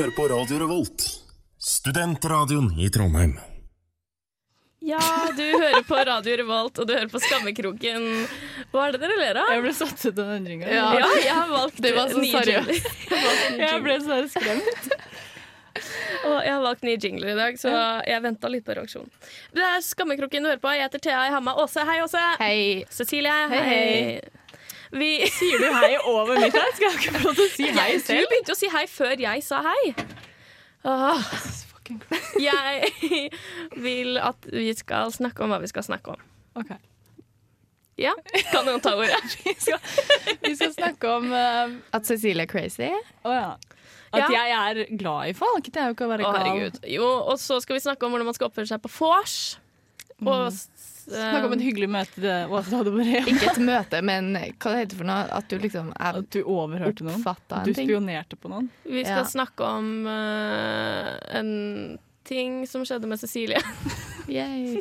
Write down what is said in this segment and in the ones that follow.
hører på Radio Revolt. Studentradioen i Trondheim. Ja, du hører på Radio Revolt, og du hører på Skammekroken. Hva er det dere ler av? Jeg ble satt ut av den ringa. Ja, jeg har valgt Det var så nye seriøst. jingler. Jeg ble så skremt. Og jeg har valgt nye jingler i dag, så jeg venta litt på reaksjonen. Det er Skammekroken du hører på. Jeg heter Thea, jeg har med Åse. Hei, Åse. Hei. Cecilie. Hei, Hei. Vi Sier du hei over mitt her? Skal jeg ikke få lov til å si hei Jeg, du begynte å si hei før jeg sa hei. Åh, jeg vil at vi skal snakke om hva vi skal snakke om. Ok. Ja, Kan noen ta ordet? Vi skal, vi skal snakke om uh, At Cecilie er crazy? Å ja. At Ja. jeg er glad i folk. Det er jo ikke å være gal. Jo, og så skal vi snakke om hvordan man skal oppføre seg på vors. Og s- Snakk om et hyggelig møte det Åse hadde på Rema. Ikke et møte, men hva det heter for noe? At du liksom er At du overhørte noen. Du spionerte på noen. Vi skal Ja. snakke om uh, en ting som skjedde med Cecilie. Yay.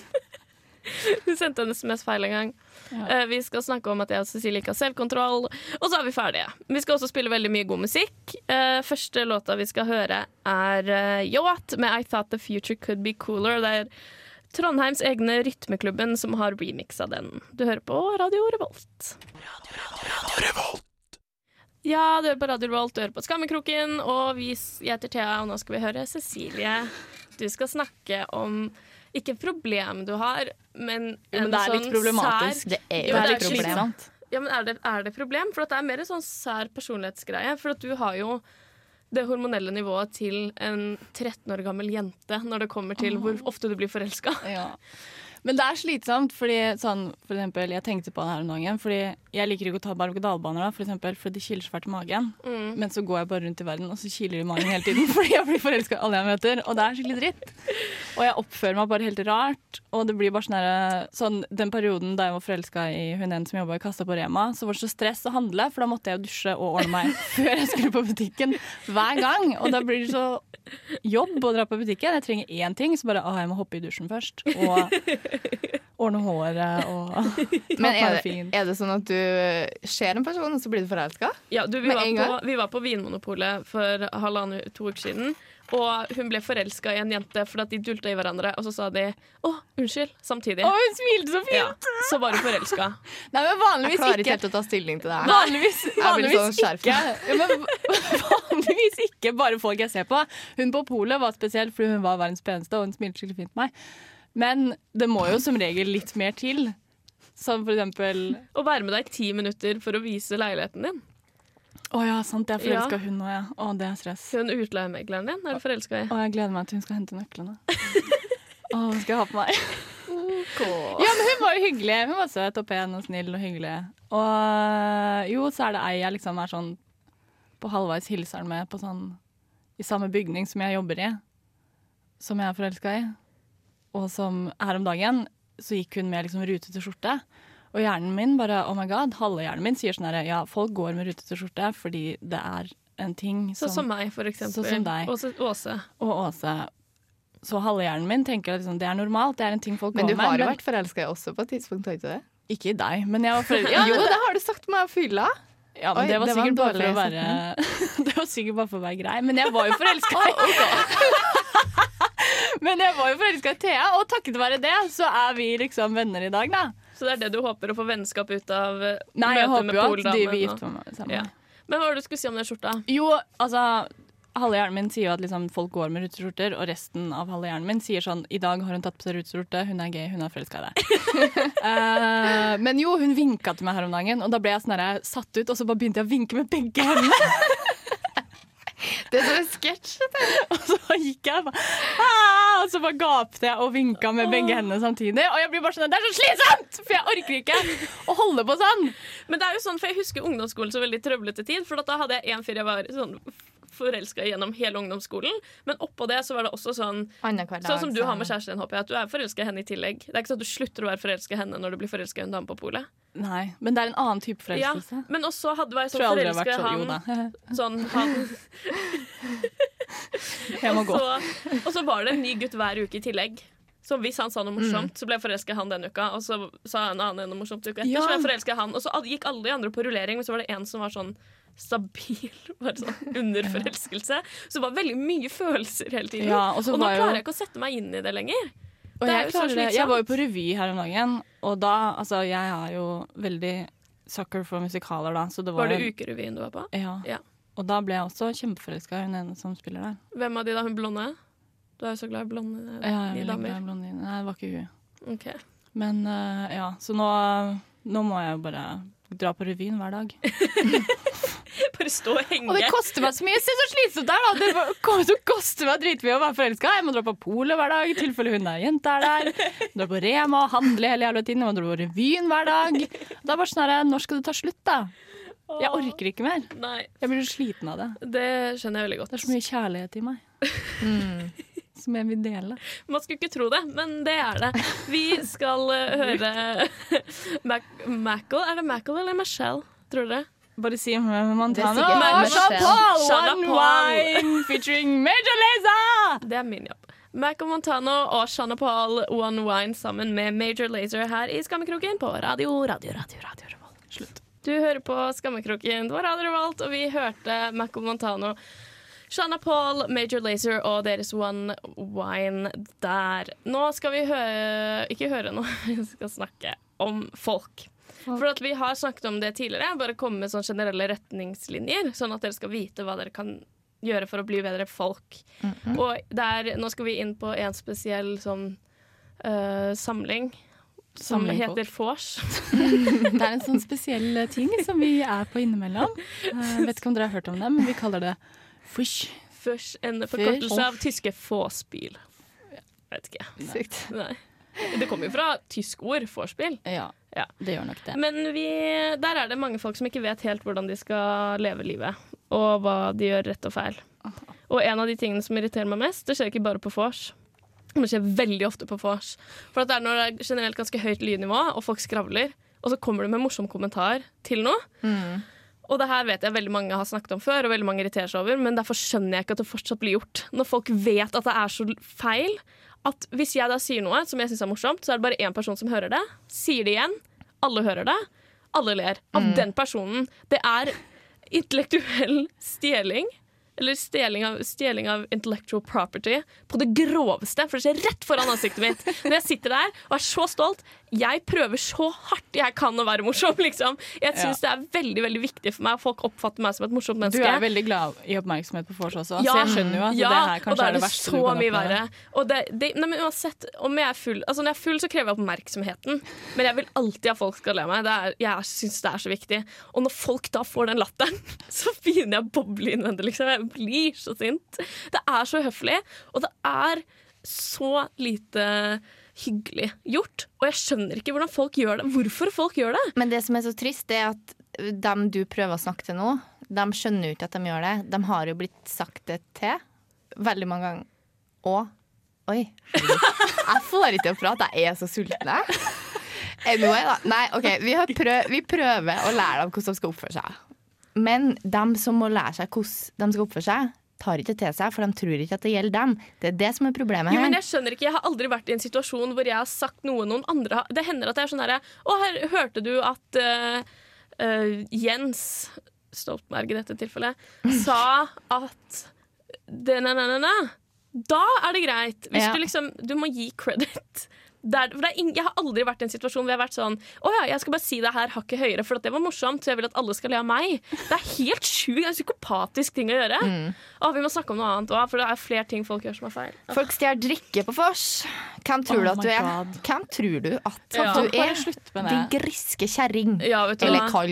Hun sendte en SMS feil en gang. Ja. Uh, vi skal snakke om at jeg og Cecilie ikke har selvkontroll. Og så er vi ferdige. Vi skal også spille veldig mye god musikk. Uh, første låta vi skal høre, er uh, Yacht med I Thought The Future Could Be Cooler. Det er Trondheims egne Rytmeklubben som har remixa den. Du hører på Radio Revolt. Radio Revolt! Ja, du hører på Radio Revolt, du hører på Skammekroken, og vi, jeg heter Thea, og nå skal vi høre Cecilie. Du skal snakke om ikke et problem du har, men Jo, men en det er sånn litt problematisk. sær Det er Jo, det er litt problem. ja, men er det, er det problem? For det er mer en sånn sær personlighetsgreie. For du har jo det hormonelle nivået til en 13 år gammel jente når det kommer til hvor ofte du blir forelska. Ja. Men det er slitsomt, fordi sånn, for eksempel, jeg tenkte på det her om dagen, fordi jeg liker ikke å ta berg-og-dal-baner, da, for eksempel, fordi det kiler så fælt i magen. Mm. Men så går jeg bare rundt i verden, og så kiler det i magen hele tiden, fordi jeg blir forelska i alle jeg møter, og det er skikkelig dritt. Og jeg oppfører meg bare helt rart, og det blir bare sånn sånn, den perioden da jeg var forelska i hun ene som jobba i kassa på Rema, så var det så stress å handle, for da måtte jeg jo dusje og ordne meg før jeg skulle på butikken, hver gang. Og da blir det så jobb å dra på butikken. Jeg trenger én ting, så bare, å, jeg må hoppe i dusjen først. Og ordne håret og Men er det, er det sånn at du ser en person, og så blir du forelska? Ja, du, vi, var på, vi var på Vinmonopolet for halvannen to uker siden. Og hun ble forelska i en jente fordi at de dulta i hverandre, og så sa de 'å, unnskyld' samtidig. Å, hun smilte så fint! Ja, så var hun forelska. Nei, men Jeg klarer ikke ikke. helt å ta stilling til det her. Vanligvis, vanligvis sånn ikke. Ja, men vanligvis ikke bare folk jeg ser på. Hun på polet var spesiell fordi hun var verdens peneste og hun smilte skikkelig fint på meg. Men det må jo som regel litt mer til. Som for eksempel Å være med deg i ti minutter for å vise leiligheten din. Å ja, sant, jeg er forelska Ja. hun nå, ja. Å, det er stress. Hun utleiemegleren din er du forelska i. Å, jeg gleder meg til hun skal hente nøklene. Å, hva skal jeg ha på meg? Ja, men hun var jo hyggelig. Hun var søt og pen og snill og hyggelig. Og jo, så er det ei jeg liksom er sånn på halvveis hilser med på sånn i samme bygning som jeg jobber i, som jeg er forelska i. Og som her om dagen så gikk hun med liksom rutete skjorte. Og hjernen min bare, oh my god, halve hjernen min sier sånn herre, ja, folk går med rutete skjorte fordi det er en ting Sånn som meg, for eksempel. Sånn som deg. Og så Åse. og Åse. Så halve hjernen min tenker at liksom, det er normalt, det er en ting folk Men går du med. har jo vært forelska også på et tidspunkt, har du ikke det? Ikke i deg, men jeg var forelska. Ja, jo, det har du sagt til meg å fylle. Ja, men Oi, det var det var sikkert bare for å være Det var sikkert bare for å være grei, men jeg var jo forelska Men jeg var jo forelska i Thea, og takket være det så er vi liksom venner i dag, da. Så det er det du håper å få vennskap ut av eh, Nei, jeg håper jo at de vil gifte meg sammen. Ja. Men hva var det du skulle si om den skjorta? Jo, altså Halve hjernen min sier jo at liksom, folk går med rutete skjorter, og resten av halve hjernen min sier sånn I dag har hun tatt på seg rutete skjorte, hun er gay, hun er forelska i deg. Eh, men jo, hun vinka til meg her om dagen, og da ble jeg sånn satt ut, og så bare begynte jeg å vinke med begge hendene. Det er som en sketsj. Og så gikk jeg bare «Ah!» Og så bare gapte jeg og vinka med begge hendene samtidig. Og jeg blir bare sånn Det er så slitsomt! For jeg orker ikke å holde på sånn. Men det er jo sånn, for jeg husker ungdomsskolen så veldig trøblete tid. For da hadde jeg en fyr jeg var sånn forelska gjennom hele ungdomsskolen. Men oppå det så var det også sånn dag. Sånn som du har med kjæresten din, håper jeg. At du er forelska i henne i tillegg. Det er ikke sånn at du slutter å være forelska i henne når du blir forelska i en dame på polet. Nei, men det er en annen type Ja, forelskelse. men også hadde vært sånn aldri har forelska vært i sånn. Han. Sånn han Jeg må og gå. så, og så var det en ny gutt hver uke i tillegg. Så hvis han sa noe morsomt, Mm. så ble jeg forelska i han den uka. Og så sa en annen noe morsomt uka etter, Ja. så ble jeg forelska i han. Og så gikk alle de andre på rullering, men så var det en som var sånn stabil bare sånn under forelskelse. Så det var veldig mye følelser hele tiden. Ja, og og nå klarer jeg ikke å sette meg inn i det lenger. Det jeg, det. jeg var jo på revy her om dagen, og da Altså, jeg er jo veldig sucker for musikaler, da, så det var, Var det Ukerevyen du var på? Ja. Ja. Og da ble jeg også kjempeforelska i hun ene som spiller der. Hvem av de da? Hun blonde? Du er jo så glad i blonde Ja, jeg er damer. glad i blondiner. Nei, det var ikke hun. Okay. Men uh, ja, så nå, nå må jeg jo bare dra på revyen hver dag. Bare stå og henge. Og det koster meg så mye! Se så slitsomt det er, da! Det koster kommer til å koste meg dritmye å være forelska. Jeg må dra på polet hver dag i tilfelle hun er jenta er der. Dra på Rema handle hele jævla tiden. Jeg må dra på revyen hver dag. Det er bare sånn her, Når skal det ta slutt, da? Jeg orker ikke mer. Nei, Jeg blir så sliten av det. det skjønner jeg veldig godt. Det er så mye kjærlighet i meg. Som jeg vil dele. Man skulle ikke tro det, men det er det. Vi skal uh, høre Mac Mackle. Er det Mackle eller Michelle, tror dere? Bare si Montana. Paul, One Wine featuring Major Lazer! Det er min jobb. Mac og Montano og Shanna Paul One Wine sammen med Major Lazer her i Skammekroken på radio, radio, radio, radio Revolt. Slutt. Du hører på Skammekroken det var Radio Revolt, og vi hørte Mac og Montano, Shanna Paul, Major Lazer og deres One Wine der. Nå skal vi høre Ikke høre noe, vi skal snakke om folk. For at vi har snakket om det tidligere. Bare komme med sånne generelle retningslinjer, sånn at dere skal vite hva dere kan gjøre for å bli bedre folk. Og der, nå skal vi inn på en spesiell sånn uh, samling. Som heter vors. Det er en sånn spesiell ting som vi er på innimellom. Jeg vet ikke om dere har hørt om det, men vi kaller det fush. Vors, en forkortelse av tyske vorspiel. Vet ikke. Sykt. Nei. Det kommer jo fra tysk ord, vorspiel. Ja, Ja. det gjør nok det. Men vi, der er det mange folk som ikke vet helt hvordan de skal leve livet, og hva de gjør rett og feil. Og en av de tingene som irriterer meg mest, det skjer ikke bare på vors. Det skjer veldig ofte på vors. For det er når det er generelt ganske høyt lydnivå, og folk skravler, og så kommer du med morsom kommentar til noe. Og det her vet jeg veldig mange har snakket om før, og veldig mange irriterer seg over, men derfor skjønner jeg ikke at det fortsatt blir gjort. Når folk vet at det er så feil, at hvis jeg da sier noe som jeg syns er morsomt, så er det bare én person som hører det. Sier det igjen. Alle hører det. Alle ler av den personen. Det er intellektuell stjeling. Eller stjeling av, stjeling av intellectual property på det groveste. For det skjer rett foran ansiktet mitt. Når jeg sitter der og er så stolt. Jeg prøver så hardt jeg kan å være morsom. Liksom. Jeg syns det er veldig veldig viktig for meg at folk oppfatter meg som et morsomt menneske. Du er veldig glad i oppmerksomhet på vors også, Ja, så jeg skjønner jo at ja, det her kanskje er det verste du kan oppleve. Og det, det, nei, men uansett, om jeg er full altså Når jeg er full, så krever jeg oppmerksomheten. Men jeg vil alltid at folk skal le meg. Det er, jeg syns det er så viktig. Og når folk da får den latteren, så begynner jeg å boble innvendig. Liksom. Jeg blir så sint. Det er så høflig, og det er så lite hyggelig gjort. Og jeg skjønner ikke hvordan folk gjør det. Hvorfor folk gjør det. Men det som er så trist, er at dem du prøver å snakke til nå, de skjønner jo ikke at de gjør det. De har jo blitt sagt det til veldig mange ganger. Og Oi. Jeg får ikke til å prate. Jeg er så sulten. Anyway, da. Nei, OK. Vi, prøv, vi prøver å lære dem hvordan de skal oppføre seg. Men de som må lære seg hvordan de skal oppføre seg, tar ikke til seg, for de tror ikke at det gjelder dem. Det er det som er problemet her. Jo, men jeg skjønner ikke, jeg har aldri vært i en situasjon hvor jeg har sagt noe noen andre har Det hender at jeg er sånn herre Å, her hørte du at uh, uh, Jens Stoltenberg i dette tilfellet sa at det, na, na, na, na. Da er det greit. Hvis Ja. du liksom Du må gi credit. Der, for det er ing, jeg har aldri vært i en situasjon hvor jeg har vært sånn Å ja, jeg skal bare si det her hakket høyere, for at det var morsomt, så jeg vil at alle skal le av meg. Det er helt sjukt. Det er en psykopatisk ting å gjøre. Å, vi må snakke om noe annet òg, for det er flere ting folk gjør som er feil. Folk stjeler drikke på vors. Hvem tror Oh du at du er? God. Hvem tror du at Ja. du er? Din griske kjerring. Ja, vet du Eller hva?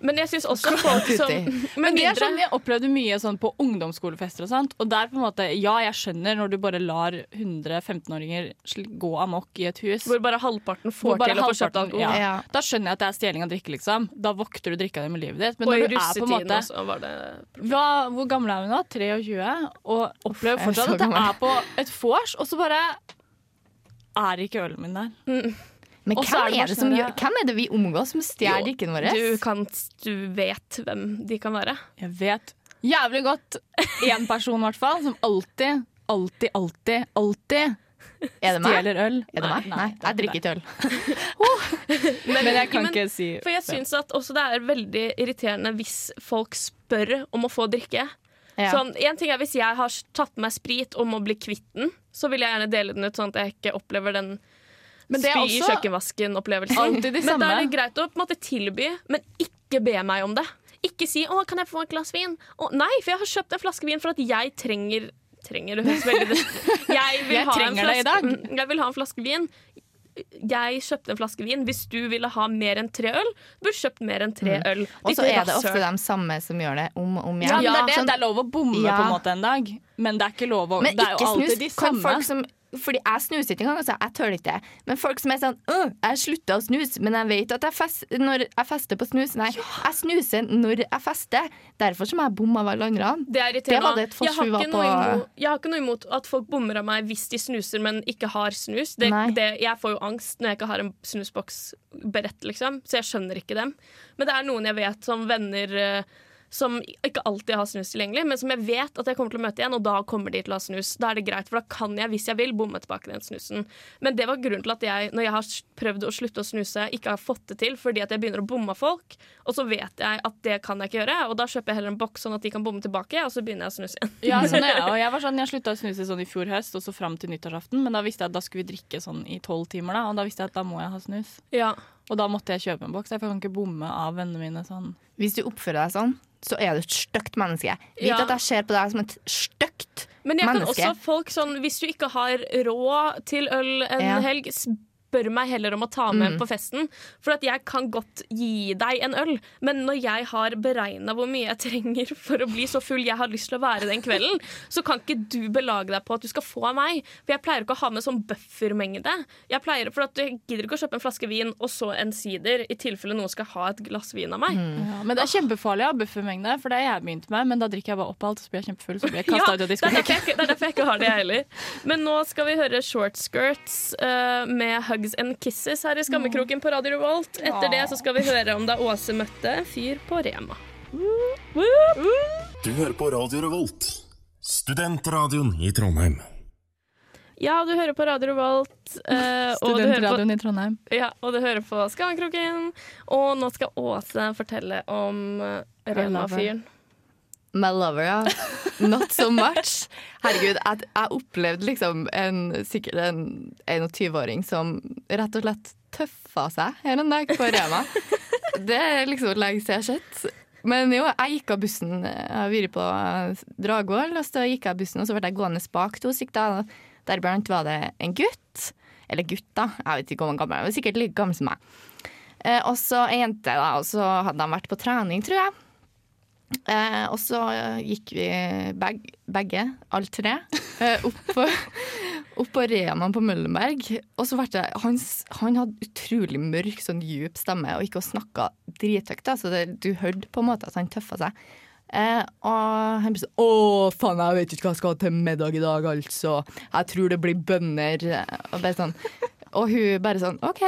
Men jeg syns også folk som. Men det er sånn, Jeg opplevde mye sånn på ungdomsskolefester og sånt. Og der på en måte, ja, jeg skjønner når du bare lar 100 15-åringer gå amok i et hus. hvor bare halvparten får bare til å få kjøpt alkohol. ja. Ja. Da skjønner jeg at det er stjeling av drikke, liksom. Da vokter du drikka di med livet ditt. Men Og i når du er på en måte også var det hva, Hvor gammel er hun nå? 23? Og opplever er fortsatt at det er på et vors, og så bare er ikke ølen min der. Men hvem er det er, det som sånn gjør, hvem er det vi omgås som stjeler drikken vår? Du, kan, du vet hvem de kan være. Jeg vet jævlig godt én person, i hvert fall, som alltid, alltid, alltid, alltid Er det meg? Stjeler øl. Er det meg? Nei, nei, er jeg drikker ikke øl. Men jeg kan Men- ikke si For jeg syns at også det er veldig irriterende hvis folk spør om å få drikke. Ja. Sånn, en ting er Hvis jeg har tatt med meg sprit og må bli kvitt den, så vil jeg gjerne dele den ut, sånn at jeg ikke opplever den Men spy i kjøkkenvasken-opplevelsen. alltid de Men da er det greit å på en måte tilby, men ikke be meg om det. Ikke si 'Å, kan jeg få et glass vin?' Å, nei, for jeg har kjøpt en flaske vin for at jeg trenger Trenger, det høres veldig Jeg vil Jeg ha en flaske, det i dag. Mm, Jeg vil ha en flaske vin. Jeg kjøpte en flaske vin. Hvis du ville ha mer enn tre øl, burde du kjøpt mer enn tre øl. Mm. Og så er det ofte de samme som gjør det om og om Ja, igjen. men det, er det. Sånn- det er lov å bomme Ja. på en måte en dag, men det er ikke lov å Men Det er ikke jo alltid snus. de Kan samme. folk som fordi jeg snuser ikke engang, altså. jeg tør ikke det. Men folk som er sånn «Åh, Jeg slutta å snuse, men jeg vet at jeg fest, når jeg fester på snus. Nei, jeg snuser når jeg fester. Derfor som jeg bomme av alle andre. Det er Det irriterende. var det et jeg, har imot, jeg har ikke noe imot at folk bommer av meg hvis de snuser, men ikke har snus. Det, det, jeg får jo angst når jeg ikke har en snusboks beredt, liksom. Så jeg skjønner ikke dem. Men det er noen jeg vet som venner eh, som ikke alltid har snus tilgjengelig, men som jeg vet at jeg kommer til å møte igjen, og da kommer de til å ha snus. Da er det greit, for da kan jeg, hvis jeg vil, bomme tilbake den snusen. Men det var grunnen til at jeg, når jeg har prøvd å slutte å snuse, ikke har fått det til, fordi at jeg begynner å bomme folk, og så vet jeg at det kan jeg ikke gjøre, og da kjøper jeg heller en boks sånn at de kan bomme tilbake, og så begynner jeg å snuse igjen. Ja, sånn er jeg. Og jeg var sånn, jeg slutta å snuse sånn i fjor høst, og så fram til nyttårsaften. Men da visste jeg at da skulle vi drikke sånn i tolv timer, da. Og da visste jeg at da må jeg ha snus. Ja. Og da måtte jeg kjøpe en boks. Jeg kan ikke bomme av vennene mine sånn. Hvis du oppfører deg sånn, så er du et stygt menneske. Vit Ja. at jeg ser på deg som et stygt Men jeg kan menneske. også folk sånn Hvis du ikke har råd til øl en Ja. helg, spør meg heller om å ta med Mm. på festen. For at jeg kan godt gi deg en øl, men når jeg har beregna hvor mye jeg trenger for å bli så full jeg har lyst til å være den kvelden, så kan ikke du belage deg på at du skal få av meg. For jeg pleier ikke å ha med sånn buffermengde. Jeg pleier, for at Jeg gidder ikke å kjøpe en flaske vin og så en sider i tilfelle noen skal ha et glass vin av meg. Ja, men det er kjempefarlig å ha buffermengde, for det har jeg begynt med. Men da drikker jeg bare opp alt, så blir jeg kjempefull, så blir jeg Ja, ut av det, diskoteket. det er derfor jeg ikke har det, jeg heller. Men nå skal vi høre Short Skirts uh, med Hugs and Kisses her i Skammekroken på Radio Revolt. Etter det så skal vi høre om da Åse møtte en fyr på Rema. Du hører på Radio Revolt, studentradioen i Trondheim. Ja, du hører på Radio Revolt. eh, Studentradioen i Trondheim. ja, og du hører på Skammekroken. Og nå skal Åse fortelle om eh, Rema-fyren. My lover, ja. Not so much. Herregud, jeg, jeg opplevde liksom en, sikkert en 21-åring som rett og slett tøffa seg her en dag på Rema. Det er liksom lenge siden jeg har sett. Men jo, jeg gikk av bussen. Jeg har vært på Dragvoll, og så gikk jeg av bussen, og så ble jeg gående bak to stykker. Deriblant var det en gutt. Eller gutt, da. Jeg vet ikke om han var gammel han var Sikkert like gammel som meg. Eh, og så ei jente, da. Og så hadde han vært på trening, tror jeg. Eh, og så gikk vi beg, begge, alle tre, eh, opp, på, opp på Møllenberg. Og så det, han, han hadde utrolig mørk, sånn djup stemme og gikk og snakka drithøyt. Så det, du hørte på en måte at han tøffa seg. Eh, og han ble sånn Å, faen, jeg vet ikke hva jeg skal ha til middag i dag, altså. Jeg tror det blir bønner. Og bare sånn og hun bare sånn OK.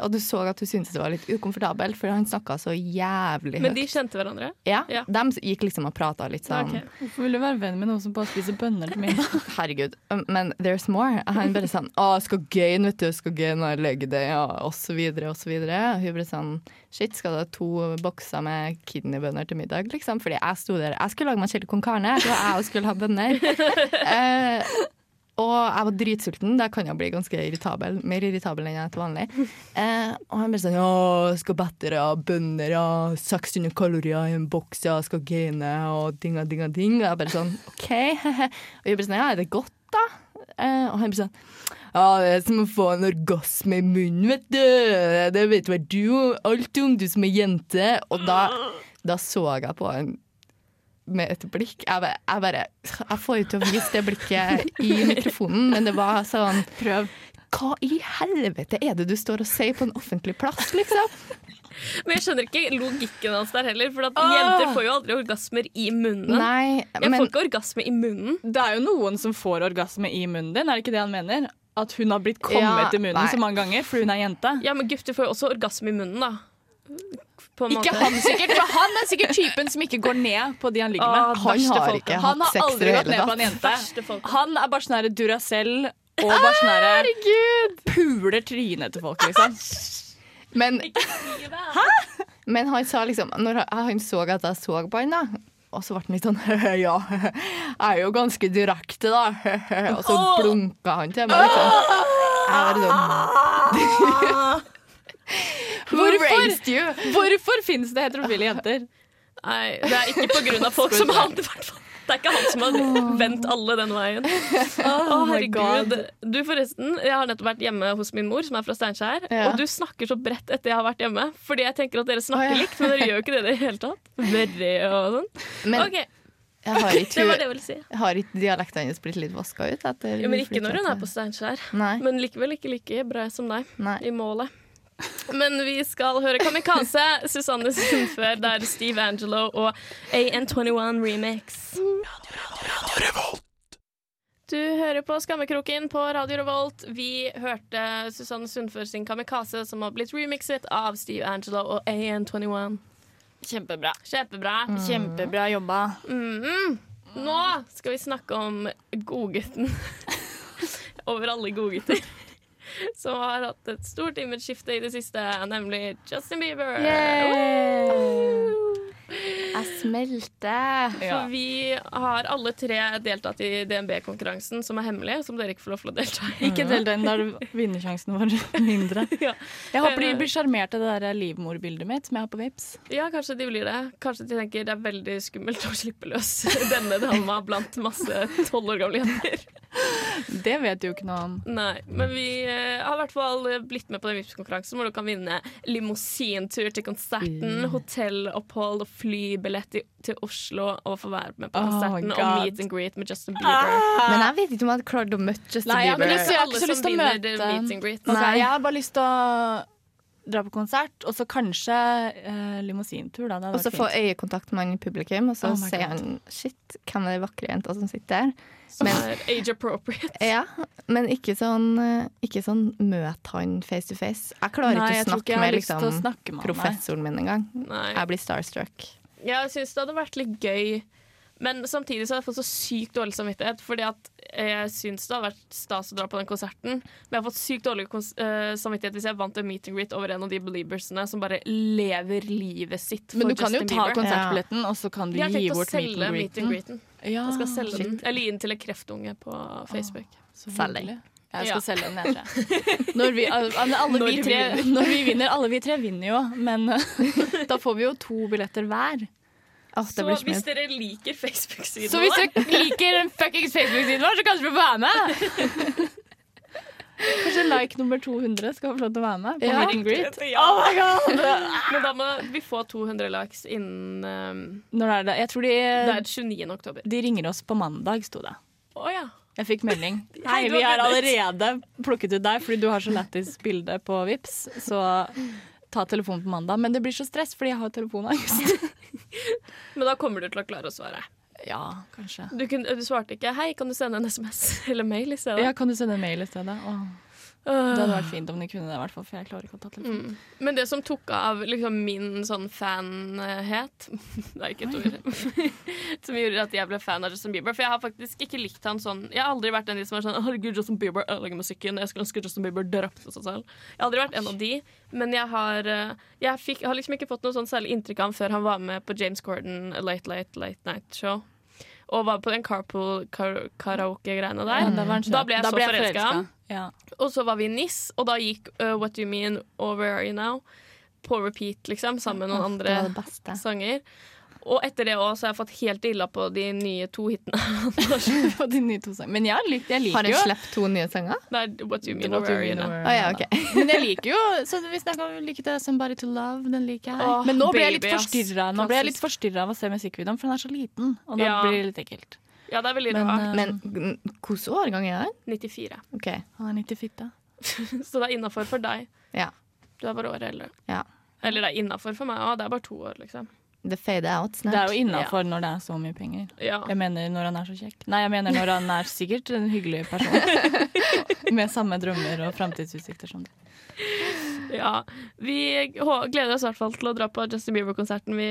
Og du så at hun syntes det var litt ukomfortabelt, for han snakka så jævlig høyt. Men de kjente hverandre? Ja, Ja. De gikk liksom og prata litt sånn Ok. Hvorfor vil du være venn med noen som bare spiser bønner til middag? Herregud. um, Men there's more. Han bare sånn Å, jeg skal gain, vet du. Jeg skal gain og legge det, ja, og så videre, og så videre. Og hun ble sånn Shit, skal du ha to bokser med kidneybønner til middag, liksom? Fordi jeg sto der Jeg skulle lage meg chili con carne. Var jeg og skulle ha bønner. Eh, og jeg var dritsulten. Da kan jeg bli ganske irritabel. Mer irritabel enn jeg er til vanlig. Eh, og han ble sånn Ja, skal battere av bønner, ja. 600 kalorier i en boks, ja. Skal gaine, og dinga, dinga, ding. Og jeg bare sånn OK. og jeg ble sånn Ja, er det godt, da? Eh, og han ble sånn ja, det er som å få en orgasme i munnen, vet du. Det vet vel du alt om, du som er jente. Og da, da så jeg på han med et blikk. Jeg bare, jeg bare Jeg får jo til å vise det blikket i mikrofonen, men det var sånn Prøv. Hva i helvete er det du står og sier på en offentlig plass, liksom? Men jeg skjønner ikke logikken hans der heller. For at jenter får jo aldri orgasmer i munnen. Nei, Jeg men får ikke orgasme i munnen. Det er jo noen som får orgasme i munnen din, er det ikke det han mener? At hun har blitt kommet Ja, i munnen nei. så mange ganger fordi hun er jente? Ja, men gutter får jo også orgasme i munnen, da. På en Ikke måte. han sikkert, for han er sikkert typen som ikke går ned på de han ligger Åh, med. han har folk. ikke Han har aldri gått ned på en jente. Han er bare sånn herre Duracell Og bare sånn herre Puler trynet til folk, liksom. Men, men han sa liksom Når han- han så at jeg så på han, da og så ble han litt sånn Ja, jeg er jo ganske direkte, da. Og så blunka han til meg. Liksom. Jeg var sånn Hvorfor? Hvorfor fins det heterofile jenter? Nei, det er ikke på grunn av folk som han, i hvert fall. Det er ikke han som har vendt alle den veien. Å, my herregud. Du, forresten, jeg har nettopp vært hjemme hos min mor, som er fra Steinkjer. Ja. Og du snakker så bredt etter jeg har vært hjemme. Fordi jeg tenker at dere snakker oh, ja. likt, men dere gjør jo ikke det i det hele tatt. Verre og sånn. Men okay. jeg har det var det jeg ville si. har ikke dialekten hennes blitt litt vaska ut? Etter Jo, men ikke når hun er på Steinkjer. Men likevel ikke like bra som deg Nei. i målet. Men vi skal høre Kamikaze, Susanne Sundfør, der Steve Angelo og AN21 Remix. Du hører på Skammekroken på Radio Revolt. Vi hørte Susanne Sundfør sin Kamikaze, som har blitt remixet av Steve Angelo og AN21. Kjempebra. Kjempebra. Kjempebra jobba. Mm. Nå skal vi snakke om godgutten over alle godgutter. Som har hatt et stort imageskifte i det siste, nemlig Justin Bieber. Jeg smelter. For vi har alle tre deltatt i DNB-konkurransen, som er hemmelig, som dere ikke får lov til å delta i. Ikke del den, da er vinnersjansen vår mindre. Ja. Jeg håper de blir sjarmert av det der livmorbildet mitt som jeg har på Vipps. ja, kanskje de blir det. Kanskje de tenker det er veldig skummelt å slippe løs denne dama blant masse tolv år gamle jenter. Det vet jo ikke noe om. Nei, men vi eh, har i hvert fall blitt med på den Vipps-konkurransen hvor du kan vinne limousintur til konserten, hotellopphold og flybillett til Oslo og få være med på konserten oh og meet and greet med Justin Bieber. Men jeg vet ikke om jeg hadde klart å møte Justin Nei, jeg Bieber. Jeg har ikke så lyst til å møte det meet and greet. Ok, Nei. jeg har bare lyst til å dra på konsert, og så kanskje eh, limousintur. Da. Det Og så få øyekontakt med han i publikum, og så Oh ser han Shit, hvem er de vakre jenta som sitter der? Som Men- er age appropriate. Ja, men ikke sånn, eh, ikke sånn møt han face to face. Jeg klarer Nei, ikke jeg å snakke ikke med liksom, å snakke med professoren min engang. Jeg blir starstruck. Jeg syns det hadde vært litt gøy. Men samtidig så har jeg fått så sykt dårlig samvittighet. Fordi at jeg syns det hadde vært stas å dra på den konserten. Men jeg har fått sykt dårlig kons eh, samvittighet hvis jeg vant en meet and greet over en av de beliebersene som bare lever livet sitt for Men du kan jo ta Bieber. konsertbilletten, og så kan du gi bort meet and and meet and greeten. greeten. Ja, Jeg skal selge shit, den. Eller gi den til en kreftunge på Facebook. så Selg. Jeg Ja. skal selge den, jeg tror. Når vi, Når vi vi tre, når vi vinner. Alle vi tre vinner jo, men da får vi jo to billetter hver. Det Så hvis mye. dere liker Facebook-siden Så hvis dere liker den fuckings Facebook-siden vår, så kanskje dere får være med! Kanskje like nummer 200 skal få lov til å være med på Ja. meet and greet. Ja. Oh my god! Men da må vi få 200 likes innen um, Når er det? Jeg tror de Det er 29. oktober. de ringer oss på mandag, sto det. Å ja. Jeg fikk melding. Hei, vi har har allerede plukket ut deg fordi du har så lættis bilde på Vips, så ta telefonen på mandag. Men det blir så stress fordi jeg har telefonangst. Men da kommer du til å klare å svare. Ja, kanskje. Du, kunne, du svarte ikke 'hei, kan du sende en SMS eller mail' i stedet? Ja, kan du sende en mail i stedet? Åh. Det hadde vært fint om de kunne det, i hvert fall, for jeg klarer ikke å ta telefonen. Mm. Men det som tok av liksom, min sånn fanhet Det er ikke et ord. som gjorde at jeg ble fan av Justin Bieber. For jeg har faktisk ikke likt han sånn Jeg har aldri vært en av de som er sånn Herregud, Justin Bieber ødelegger musikken. Jeg skulle ønske Justin Bieber drepte seg selv. Jeg har aldri vært en av de, men jeg har eh, Jeg, fikk, har liksom ikke fått noe sånn særlig inntrykk av han før han var med på James Corden Late Late Late Night Show. Og var på den carpool-karaoke-greiene der. Ja, da ble jeg da så forelska. Ja. Og så var vi i NIS, og da gikk uh, What Do You Mean Over Are You Now på repeat, liksom, sammen med noen andre sanger. Og etter det også, så har jeg fått helt illa på de nye to hitene. på de nye to sangene. Men jeg, lik, jeg Har jo Har jo sluppet to nye sanger? Det er What You Mean What or Do You Where Are You Mean Now. or Å Where ja, Are You OK. Now. Men jeg liker jo Så vi jeg om like det Somebody to Love. Den liker jeg. Oh, Men nå ble jeg litt forstyrra Nå ble jeg litt av å se musikkvideoen, for den er så liten. Og da Ja. blir det litt ekkelt. Ja, det er veldig Men, rart. eh, Men mm, hvilken årgang er han? 94. OK. Han er 90 fitte. Så det er innafor for deg. Ja. Du er bare året eldre. Ja. Eller det er innafor for meg òg. Det er bare to år, liksom. Det fader out Det er jo innafor når det er så mye penger. Ja. Jeg mener når han er så kjekk. Nei, jeg mener når han er sikkert en hyggelig person. Med samme drømmer og framtidsutsikter som det. ja. Vi gleder oss i hvert fall til å dra på Justin Bieber-konserten vi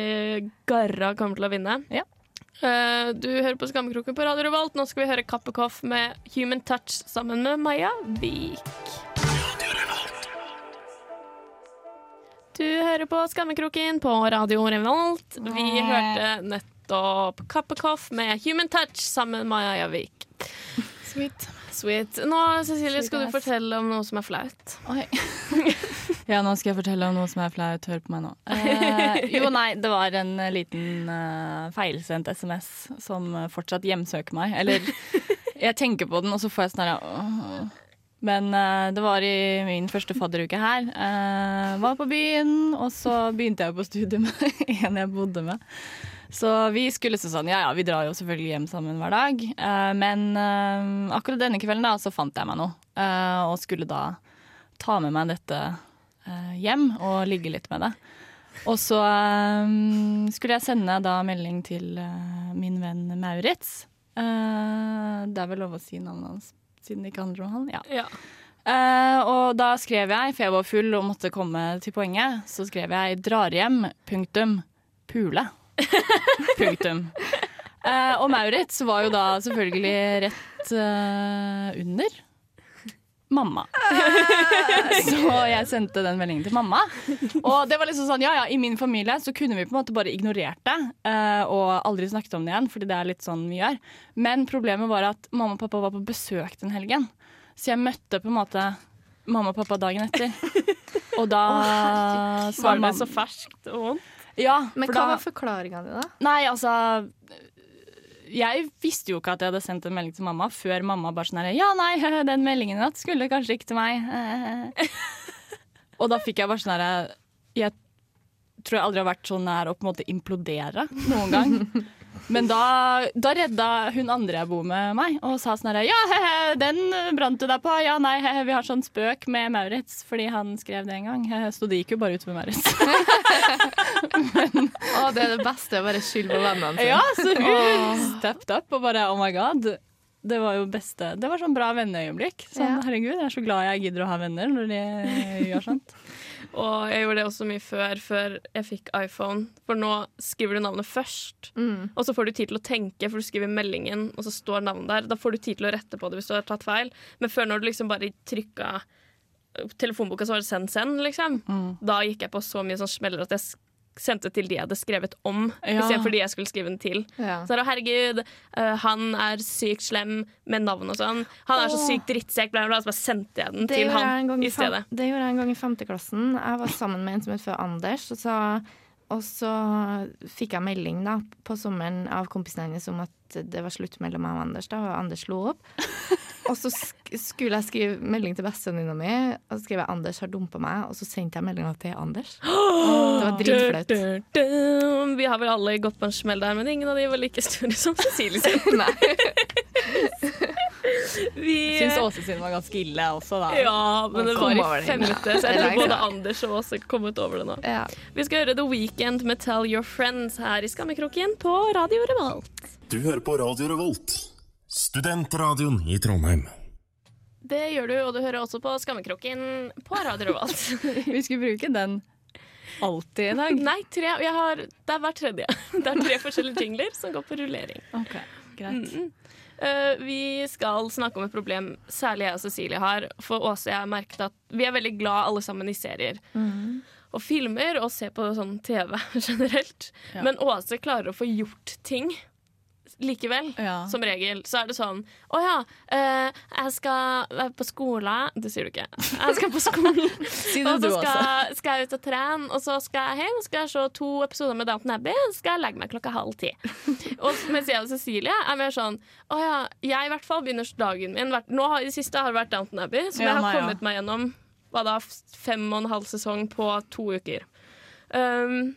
garra kommer til å vinne. Ja. Eh, du hører på Skammekroken på Radio Revolt. Nå skal vi høre Kappekoff med Human Touch sammen med Maja Vik. Du hører på Skammekroken på Radio Revolt. Vi hørte nettopp Kappekoff med Human Touch sammen med Maja Javik. Sweet. Sweet. Nå, Cecilie, skal du fortelle om noe som er flaut. Oi. ja, nå skal jeg fortelle om noe som er flaut. Hør på meg nå. Eh, jo, nei, det var en eh, liten uh, feilsendt SMS som eh, fortsatt hjemsøker meg. Eller jeg tenker på den, og så får jeg sånn her åh. Men uh, det var i min første fadderuke her. Uh, var på byen, og så begynte jeg på studiet med en jeg bodde med. Så vi skulle sånn, ja ja, vi drar jo selvfølgelig hjem sammen hver dag. Uh, men akkurat denne kvelden da, så fant jeg meg noe. og skulle da ta med meg dette hjem og ligge litt med det. Og så skulle jeg sende da melding til min venn Maurits. Det er vel lov å si navnet hans, siden det ikke handler om han. Ja. Ja. Uh, og da skrev jeg, for jeg var full og måtte komme til poenget, så skrev jeg 'drar hjem', punktum, pule. punktum. Uh, og Maurits var jo da selvfølgelig rett uh, under mamma. så jeg sendte den meldingen til mamma. Og det var liksom sånn, ja ja, i min familie så kunne vi på en måte bare ignorert det eh, og aldri snakket om det igjen, fordi det er litt sånn vi gjør. Men problemet var at mamma og pappa var på besøk den helgen. Så jeg møtte på en måte mamma og pappa dagen etter. Og da sa Var det så ferskt og vondt? Ja, Men for hva da var forklaringa di, da? Nei, altså Jeg visste jo ikke at jeg hadde sendt en melding til mamma før mamma bare sånn her Ja, nei, den meldingen natt skulle kanskje ikke til meg. Og da fikk jeg bare sånn herre Jeg tror jeg aldri har vært så nær å på en måte implodere noen gang. Men da, da redda hun andre jeg bor med meg, og sa sånn herre Ja, he-he, den brant du deg på. Ja, nei, he-he, vi har sånn spøk med Maurits fordi han skrev det en gang. He-he, Så det gikk jo bare ut med Maurits. Å, det er det beste. Bare skyld på vennene sine. Ja, så hun stepped up og bare oh my god. Det var jo beste Det var sånn bra venneøyeblikk. Sånn, Ja. herregud, jeg er så glad jeg gidder å ha venner når de gjør sånt. Og jeg gjorde det også mye før, før jeg fikk iPhone. For nå skriver du navnet først, Mm. og så får du tid til å tenke, for du skriver meldingen, og så står navnet der. Da får du tid til å rette på det hvis du har tatt feil. Men før, når du liksom bare trykka telefonboka, så var det send, send, liksom. Mm. Da gikk jeg på så mye sånn smeller at jeg sendte til de jeg hadde skrevet om, Ja. istedenfor de jeg skulle skrive den til. Ja. Så er herregud, uh, han er sykt slem med navn og sånn. Han er så sykt drittsekk, bla, bla. Så bare sendte jeg den Det til han i fem, stedet. det gjorde jeg en gang i femteklassen. Jeg var sammen med en som het før Anders. Og så, og så fikk jeg melding da, på sommeren av kompisen hennes om at det var slutt mellom meg og Anders. Da, og Anders slo opp. Og så sk skulle jeg skrive melding til bestevenninna mi, og så skrev jeg 'Anders har dumpa meg', og så sendte jeg meldinga til Anders. Det var dritflaut. Vi har vel alle gått på en smell der, men ingen av de var like store som Cecilie sin. Nei. Vi, Syns Åse sin var ganske ille også, da. ja, men det var i femte, så er jeg tror både. Anders og Åse kommet over det nå. Ja. Vi skal høre The Weekend med Tell Your Friends her i Skammekroken på Radio Revolt. Du hører på Radio Revolt, studentradioen i Trondheim. Det gjør du, og du hører også på Skammekroken på Radio Revolt. Vi skulle bruke den alltid i dag. Nei, tre, jeg har, det er hver tredje. Det er tre forskjellige jingler som går på rullering. Ok, greit. Eh, vi skal snakke om et problem særlig jeg og Cecilie har. For Åse og jeg har merket at vi er veldig glad alle sammen i serier. Og filmer og ser på sånn TV generelt. Ja. Men Åse klarer å få gjort ting likevel. Ja. Som regel. Så er det sånn Å ja, eh, jeg skal være på skole Det sier du ikke. Jeg skal på skolen. Si og så skal, skal jeg ut og trene, og så skal jeg hjem og skal jeg se to episoder med Downton Abbey. Og så skal jeg legge meg klokka halv ti. Og mens jeg og Cecilie er mer sånn Å ja, jeg i hvert fall begynner dagen min Nå har, I det siste har det vært Downton Abbey, som Ja, jeg har nei, ja. kommet meg gjennom hva da, fem og en halv sesong på to uker. Um,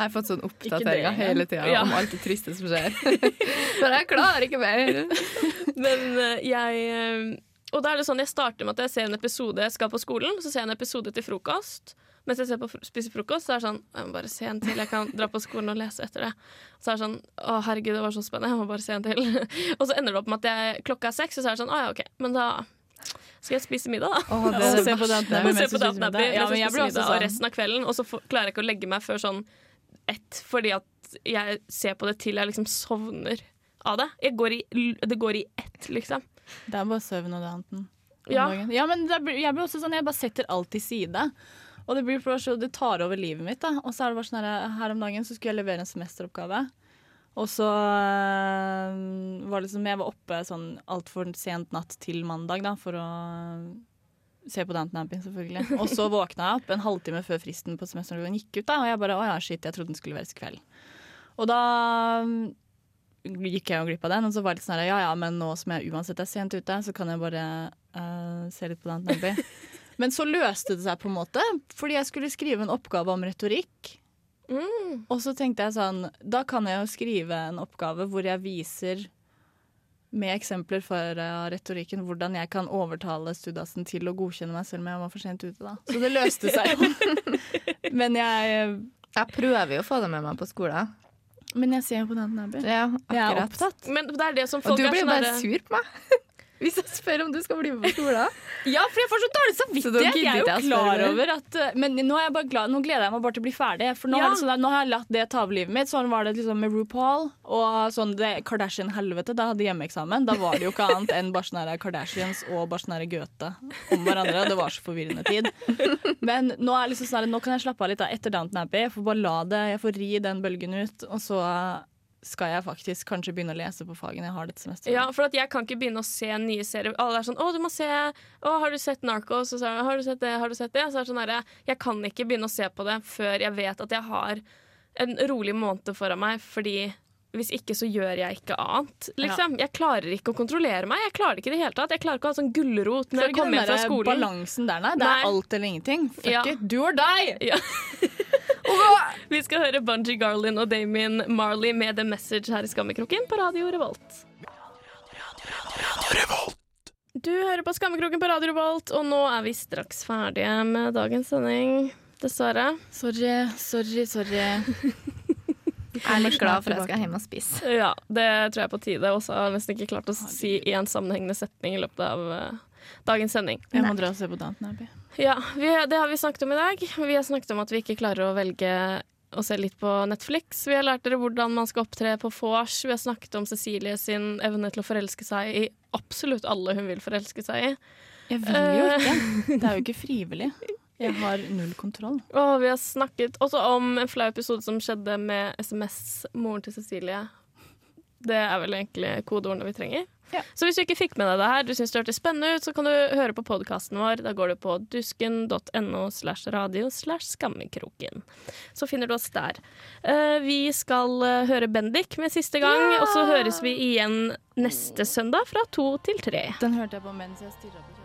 Jeg har fått sånn oppdateringer hele tida Ja. om alt det triste som skjer. Men jeg klarer ikke mer. Men eh, jeg eh, Og da er det sånn, jeg starter med at jeg ser en episode Jeg skal på skolen, så ser jeg en episode til frokost. Mens jeg ser på spiser frokost, så er det sånn Jeg må bare se en til. Jeg kan dra på skolen og lese etter det. Så er det sånn Å, herregud, det var så spennende. Jeg må bare se en til. og så ender det opp med at jeg, klokka er seks, og så er det sånn Å ja, OK. Men da skal jeg spise middag, da. Åh, det er se på det Ja, men jeg blir også middag og sånn. resten av kvelden. Og så klarer jeg ikke å legge meg før sånn ett, fordi at jeg ser på det til jeg liksom sovner av det. Går i, det går i ett, liksom. Det er bare søvn og det annet. Ja. ja men blir- jeg blir også sånn, jeg bare setter alt til side. Og det, blir så, det tar over livet mitt. da. Og så er det bare sånn her, her om dagen så skulle jeg levere en semesteroppgave. Og så øh, var det liksom jeg var oppe sånn altfor sent natt til mandag da, for å se på Downton Abbey, selvfølgelig. Og så våkna jeg opp en halvtime før fristen på semesteren gikk ut. da, Og jeg bare å ja, shit, jeg trodde den skulle være i kveld. Og da mm, gikk jeg jo glipp av den, og så var det litt sånn her, ja ja, men nå som jeg uansett er sent ute, så kan jeg bare uh, se litt på Downton Abbey. Men så løste det seg på en måte, fordi jeg skulle skrive en oppgave om retorikk. Mm. Og så tenkte jeg sånn, da kan jeg jo skrive en oppgave hvor jeg viser med eksempler fra retorikken hvordan jeg kan overtale Studasen til å godkjenne meg selv om jeg var for sent ute. da. Så det løste seg jo. men, jeg, Jeg prøver jo å få det med meg på skolen. men jeg ser jo på den Abbey. Ja, Jeg er opptatt. Men det er det som Og du blir jo sånn bare sur på meg. Hvis jeg spør om du skal bli med på skolen. Ja, for jeg får så dårlig Så samvittighet. Jeg er jo klar over at uh, Men nå, glad, nå gleder jeg meg bare til å bli ferdig. For nå, Ja. sånn nå har jeg latt det ta over livet mitt. Sånn var det liksom med RuPaul og sånn det Kardashian-helvete. Da hadde hjemmeeksamen. Da var det jo ikke annet enn Barsenære Kardashians og Barsenære Goethe om hverandre. Det var så forvirrende tid. Men nå, er liksom sånn, nå kan jeg slappe av litt da, etter Downton Abbey. Jeg får bare la det, jeg får ri den bølgen ut. Og så skal jeg faktisk kanskje begynne å lese på fagene jeg har dette semesteret. Ja, for at jeg kan ikke begynne å se nye serier. Alle er sånn 'Å, du må se Å, har du sett Narcos?' Og så 'Har du sett det? Har du sett det?' Så er det sånn herre Jeg kan ikke begynne å se på det før jeg vet at jeg har en rolig måned foran meg, fordi hvis ikke så gjør jeg ikke annet. Liksom. Jeg klarer ikke å kontrollere meg. Jeg klarer ikke det hele tatt. Jeg klarer ikke å ha sånn gulrot når jeg kommer hjem fra skolen. balansen der, nei. Det Nei. er alt eller ingenting. Fuck Ja. it, do or die! Ja. Vi skal høre Bunji Garlin og Damien Marley med The Message her i Skammekroken på Radio Revolt. Du hører på Skammekroken på Radio Revolt, og nå er vi straks ferdige med dagens sending. Dessverre. Sorry, sorry, sorry. Jeg er litt glad for at jeg skal hjem og spise. Ja, det tror jeg er på tide. Og så har jeg nesten ikke klart å si en sammenhengende setning i løpet av eh, dagens sending. Jeg må dra og se på Downton Abbey. Ja, vi, Det har vi snakket om i dag. Vi har snakket om at vi ikke klarer å velge å se litt på Netflix. Vi har lært dere hvordan man skal opptre på vors. Vi har snakket om Cecilie sin evne til å forelske seg i absolutt alle hun vil forelske seg i. Jeg vil jo ikke. Det er jo ikke frivillig. Jeg har null kontroll. Og vi har snakket også om en flau episode som skjedde med SMS-moren til Cecilie. Det er vel egentlig kodeordene vi trenger. Ja. Så hvis du ikke fikk med deg det her, du syns det hørtes spennende ut, så kan du høre på podkasten vår. Da går du på dusken.no slash radio slash skammekroken. Så finner du oss der. Eh, vi skal eh, høre Bendik med siste gang, og så høres vi igjen neste søndag fra to til tre. Den hørte jeg på mens jeg stirra på